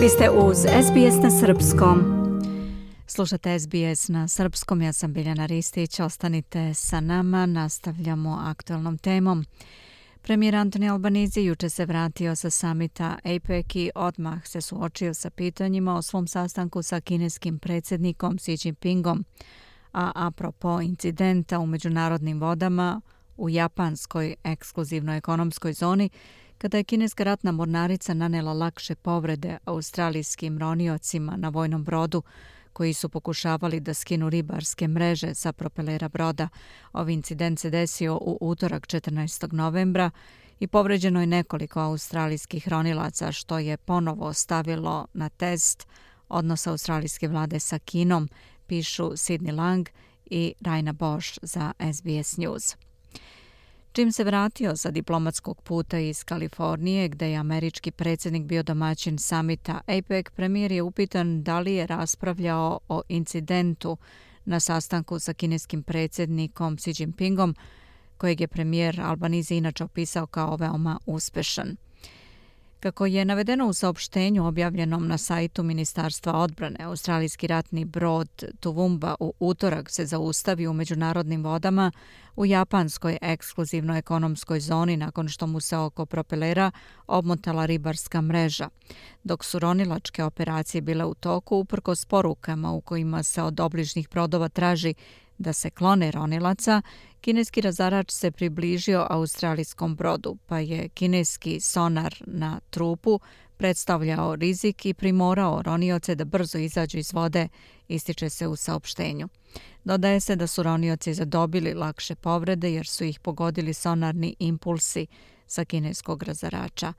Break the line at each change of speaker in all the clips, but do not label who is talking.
Vi ste uz SBS na Srpskom. Slušate SBS na Srpskom, ja sam Biljana Ristić. Ostanite sa nama, nastavljamo aktualnom temom. Premijer Antoni Albanizi juče se vratio sa samita APEC i odmah se suočio sa pitanjima o svom sastanku sa kineskim predsjednikom Xi Jinpingom. A apropo incidenta u međunarodnim vodama u japanskoj ekskluzivnoj ekonomskoj zoni, kada je kineska ratna mornarica nanela lakše povrede australijskim roniocima na vojnom brodu, koji su pokušavali da skinu ribarske mreže sa propelera broda. Ov incident se desio u utorak 14. novembra i povređeno je nekoliko australijskih ronilaca, što je ponovo stavilo na test odnos australijske vlade sa Kinom, pišu Sidney Lang i Raina Bosch za SBS News. Čim se vratio sa diplomatskog puta iz Kalifornije, gde je američki predsjednik bio domaćin samita APEC, premijer je upitan da li je raspravljao o incidentu na sastanku sa kineskim predsjednikom Xi Jinpingom, kojeg je premijer Albanizi inače opisao kao veoma uspešan. Kako je navedeno u saopštenju objavljenom na sajtu Ministarstva odbrane, australijski ratni brod Tuvumba u utorak se zaustavi u međunarodnim vodama u japanskoj ekskluzivnoj ekonomskoj zoni nakon što mu se oko propelera obmotala ribarska mreža. Dok su ronilačke operacije bile u toku, uprko s porukama u kojima se od obližnjih brodova traži da se klone ronilaca, kineski razarač se približio australijskom brodu, pa je kineski sonar na trupu predstavljao rizik i primorao ronioce da brzo izađu iz vode, ističe se u saopštenju. Dodaje se da su ronioci zadobili lakše povrede jer su ih pogodili sonarni impulsi sa kineskog razarača.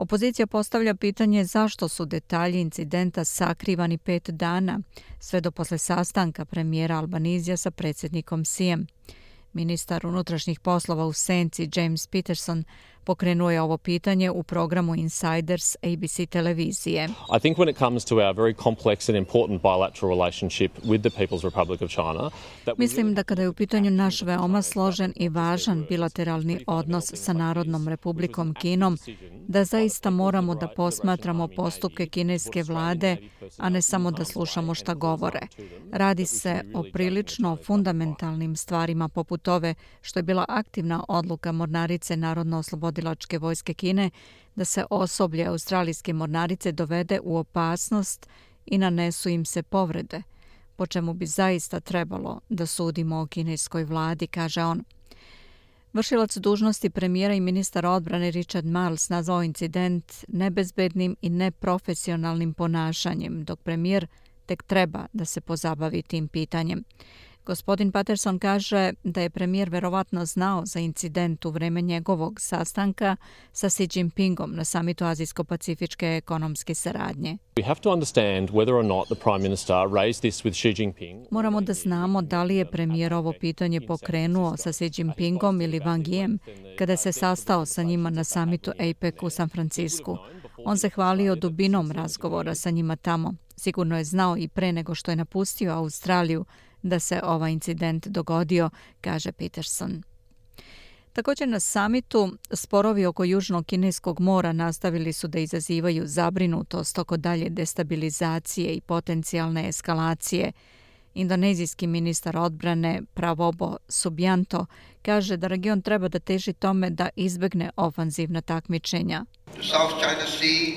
Opozicija postavlja pitanje zašto su detalji incidenta sakrivani pet dana, sve do posle sastanka premijera Albanizija sa predsjednikom Sijem. Ministar unutrašnjih poslova u Senci James Peterson pokrenuo je ovo pitanje u programu Insiders ABC televizije.
I think when it comes to our very complex and important bilateral relationship with the People's Republic of China,
Mislim da kada je u pitanju naš veoma složen i važan bilateralni odnos sa Narodnom republikom Kinom, da zaista moramo da posmatramo postupke kineske vlade, a ne samo da slušamo šta govore. Radi se o prilično fundamentalnim stvarima poput ove što je bila aktivna odluka Mornarice Narodno-oslobodne oslobodilačke vojske Kine da se osoblje australijske mornarice dovede u opasnost i nanesu im se povrede, po čemu bi zaista trebalo da sudimo o kineskoj vladi, kaže on. Vršilac dužnosti premijera i ministar odbrane Richard Marles nazvao incident nebezbednim i neprofesionalnim ponašanjem, dok premijer tek treba da se pozabavi tim pitanjem. Gospodin Patterson kaže da je premijer verovatno znao za incident u vreme njegovog sastanka sa Xi Jinpingom na samitu Azijsko-Pacifičke ekonomske saradnje. Moramo da znamo da li je premijer ovo pitanje pokrenuo sa Xi Jinpingom ili Wang Yiem kada se sastao sa njima na samitu APEC u San Francisku. On se hvalio dubinom razgovora sa njima tamo. Sigurno je znao i pre nego što je napustio Australiju da se ovaj incident dogodio, kaže Peterson. Također na samitu sporovi oko Južnog kineskog mora nastavili su da izazivaju zabrinutost oko dalje destabilizacije i potencijalne eskalacije. Indonezijski ministar odbrane Pravobo Subianto kaže da region treba da teži tome da izbegne ofanzivna takmičenja. The South China Sea,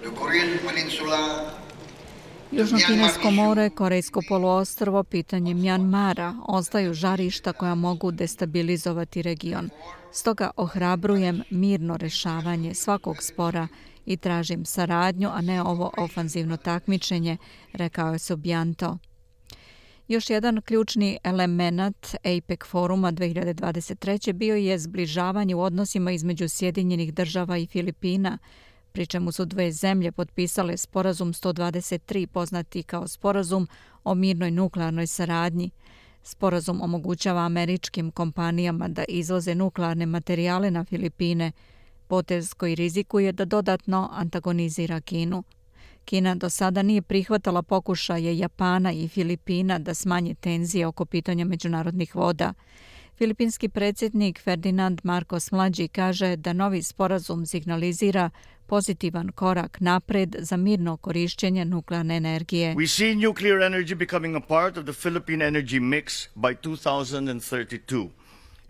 the Korean Peninsula, Južno-Kinesko more, Korejsko poluostrvo, pitanje Mjanmara ostaju žarišta koja mogu destabilizovati region. Stoga ohrabrujem mirno rešavanje svakog spora i tražim saradnju, a ne ovo ofanzivno takmičenje, rekao je Subjanto. Još jedan ključni element APEC foruma 2023. bio je zbližavanje u odnosima između Sjedinjenih država i Filipina, pri čemu su dve zemlje potpisale sporazum 123 poznati kao sporazum o mirnoj nuklearnoj saradnji. Sporazum omogućava američkim kompanijama da izvoze nuklearne materijale na Filipine, potez koji rizikuje da dodatno antagonizira Kinu. Kina do sada nije prihvatala pokušaje Japana i Filipina da smanje tenzije oko pitanja međunarodnih voda. Filipinski predsjednik Ferdinand Marcos Mlađi kaže da novi sporazum signalizira pozitivan korak napred za mirno korišćenje nuklearne energije.
We see nuclear energy becoming a part of the Philippine energy mix by 2032.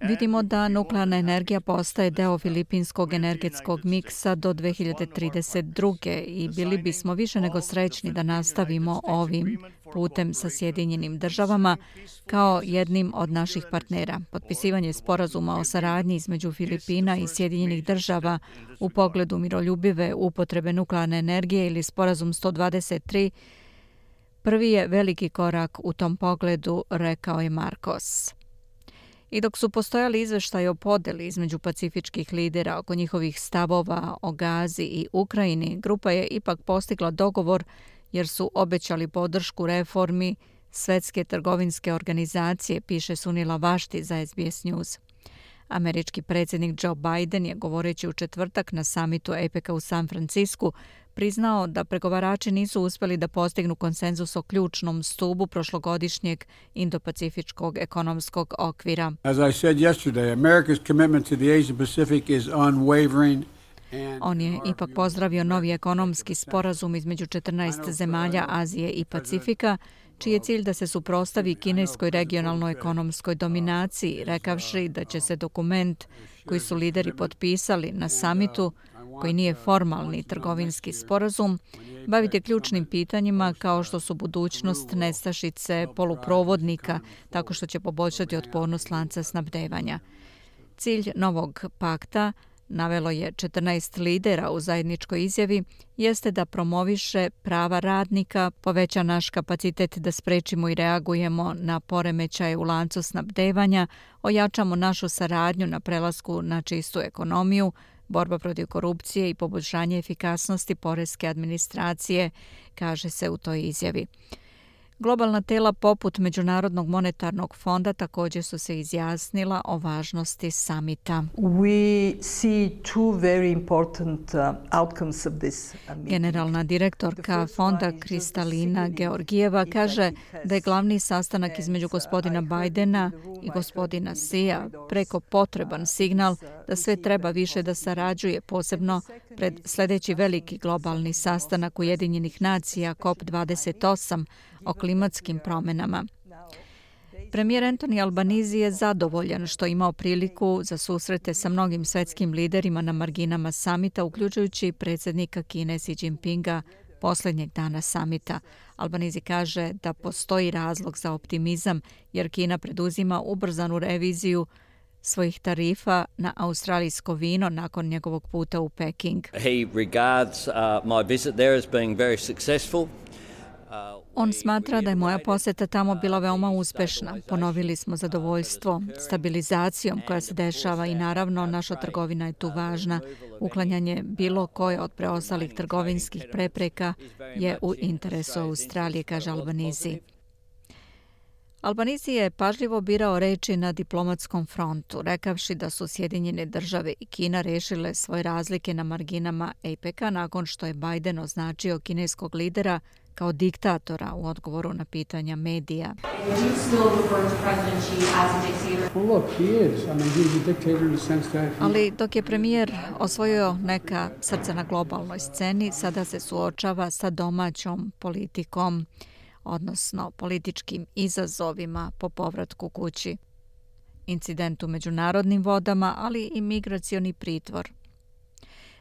Vidimo da nuklearna energija postaje deo filipinskog energetskog miksa do 2032. i bili bismo više nego srećni da nastavimo ovim putem sa Sjedinjenim državama kao jednim od naših partnera. Potpisivanje sporazuma o saradnji između Filipina i Sjedinjenih država u pogledu miroljubive upotrebe nuklearne energije ili sporazum 123 prvi je veliki korak u tom pogledu, rekao je Marcos. I dok su postojali izveštaj o podeli između pacifičkih lidera oko njihovih stavova o Gazi i Ukrajini, grupa je ipak postigla dogovor jer su obećali podršku reformi Svetske trgovinske organizacije, piše Sunila Vašti za SBS News. Američki predsjednik Joe Biden je govoreći u četvrtak na samitu APEC-a u San Francisku priznao da pregovarači nisu uspjeli da postignu konsenzus o ključnom stubu prošlogodišnjeg Indo-Pacifičkog ekonomskog okvira. As I said yesterday, America's commitment to the Asia Pacific is unwavering. On je ipak pozdravio novi ekonomski sporazum između 14 zemalja Azije i Pacifika, čiji je cilj da se suprostavi kineskoj regionalnoj ekonomskoj dominaciji, rekavši da će se dokument koji su lideri potpisali na samitu koji nije formalni trgovinski sporazum, bavite ključnim pitanjima kao što su budućnost nestašice poluprovodnika, tako što će poboljšati otpornost lanca snabdevanja. Cilj novog pakta navelo je 14 lidera u zajedničkoj izjavi, jeste da promoviše prava radnika, poveća naš kapacitet da sprečimo i reagujemo na poremećaje u lancu snabdevanja, ojačamo našu saradnju na prelasku na čistu ekonomiju, borba protiv korupcije i poboljšanje efikasnosti poreske administracije, kaže se u toj izjavi. Globalna tela poput Međunarodnog monetarnog fonda također su se izjasnila o važnosti samita. We see two very important uh, outcomes of this uh, Generalna direktorka fonda Kristalina Georgijeva kaže da je glavni sastanak između gospodina Bajdena i gospodina Sija preko potreban signal da sve treba više da sarađuje posebno pred sljedeći veliki globalni sastanak Ujedinjenih nacija COP28 o klimatskim promjenama. Premijer Antoni Albanizi je zadovoljan što imao priliku za susrete sa mnogim svetskim liderima na marginama samita, uključujući predsjednika Kine Xi Jinpinga posljednjeg dana samita. Albanizi kaže da postoji razlog za optimizam jer Kina preduzima ubrzanu reviziju svojih tarifa na australijsko vino nakon njegovog puta u Peking. He regards uh, my visit there as being very successful. Uh, On smatra da je moja poseta tamo bila veoma uspešna. Ponovili smo zadovoljstvo stabilizacijom koja se dešava i naravno naša trgovina je tu važna. Uklanjanje bilo koje od preostalih trgovinskih prepreka je u interesu Australije, kaže Albanizi. Albanizi je pažljivo birao reči na diplomatskom frontu, rekavši da su Sjedinjene države i Kina rešile svoje razlike na marginama APEC-a nakon što je Biden označio kineskog lidera kao diktatora u odgovoru na pitanja medija. Ali dok je premijer osvojio neka srca na globalnoj sceni, sada se suočava sa domaćom politikom, odnosno političkim izazovima po povratku kući. Incident u međunarodnim vodama, ali i migracioni pritvor –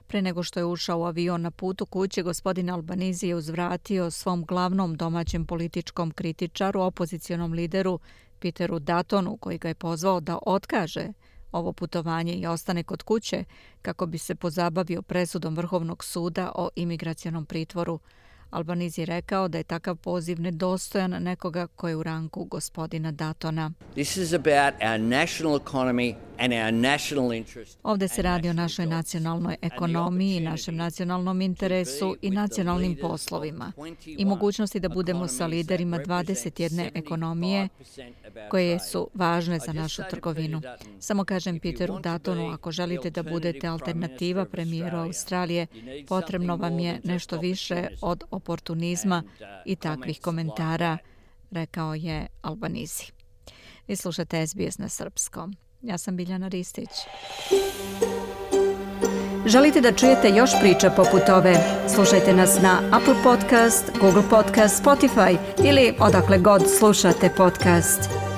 Pre nego što je ušao u avion na putu kuće, gospodin Albanizi je uzvratio svom glavnom domaćem političkom kritičaru, opozicionom lideru Peteru Datonu, koji ga je pozvao da otkaže ovo putovanje i ostane kod kuće kako bi se pozabavio presudom Vrhovnog suda o imigracionom pritvoru. Albanizi rekao da je takav poziv nedostojan nekoga koji je u ranku gospodina Datona. This is about our national economy and our national interest. Ovde se radi o našoj nacionalnoj ekonomiji i našem nacionalnom interesu i nacionalnim poslovima i mogućnosti da budemo sa liderima 21 ekonomije koje su važne za našu trgovinu. Samo kažem Peteru Datonu, ako želite da budete alternativa premijeru Australije, potrebno vam je nešto više od oportunizma i takvih komentara, rekao je Albanizi. Vi slušate SBS na srpskom. Ja sam Biljana Ristić. Želite da čujete još priča poput ove? Slušajte nas na Apple Podcast, Google Podcast, Spotify ili odakle god slušate podcast.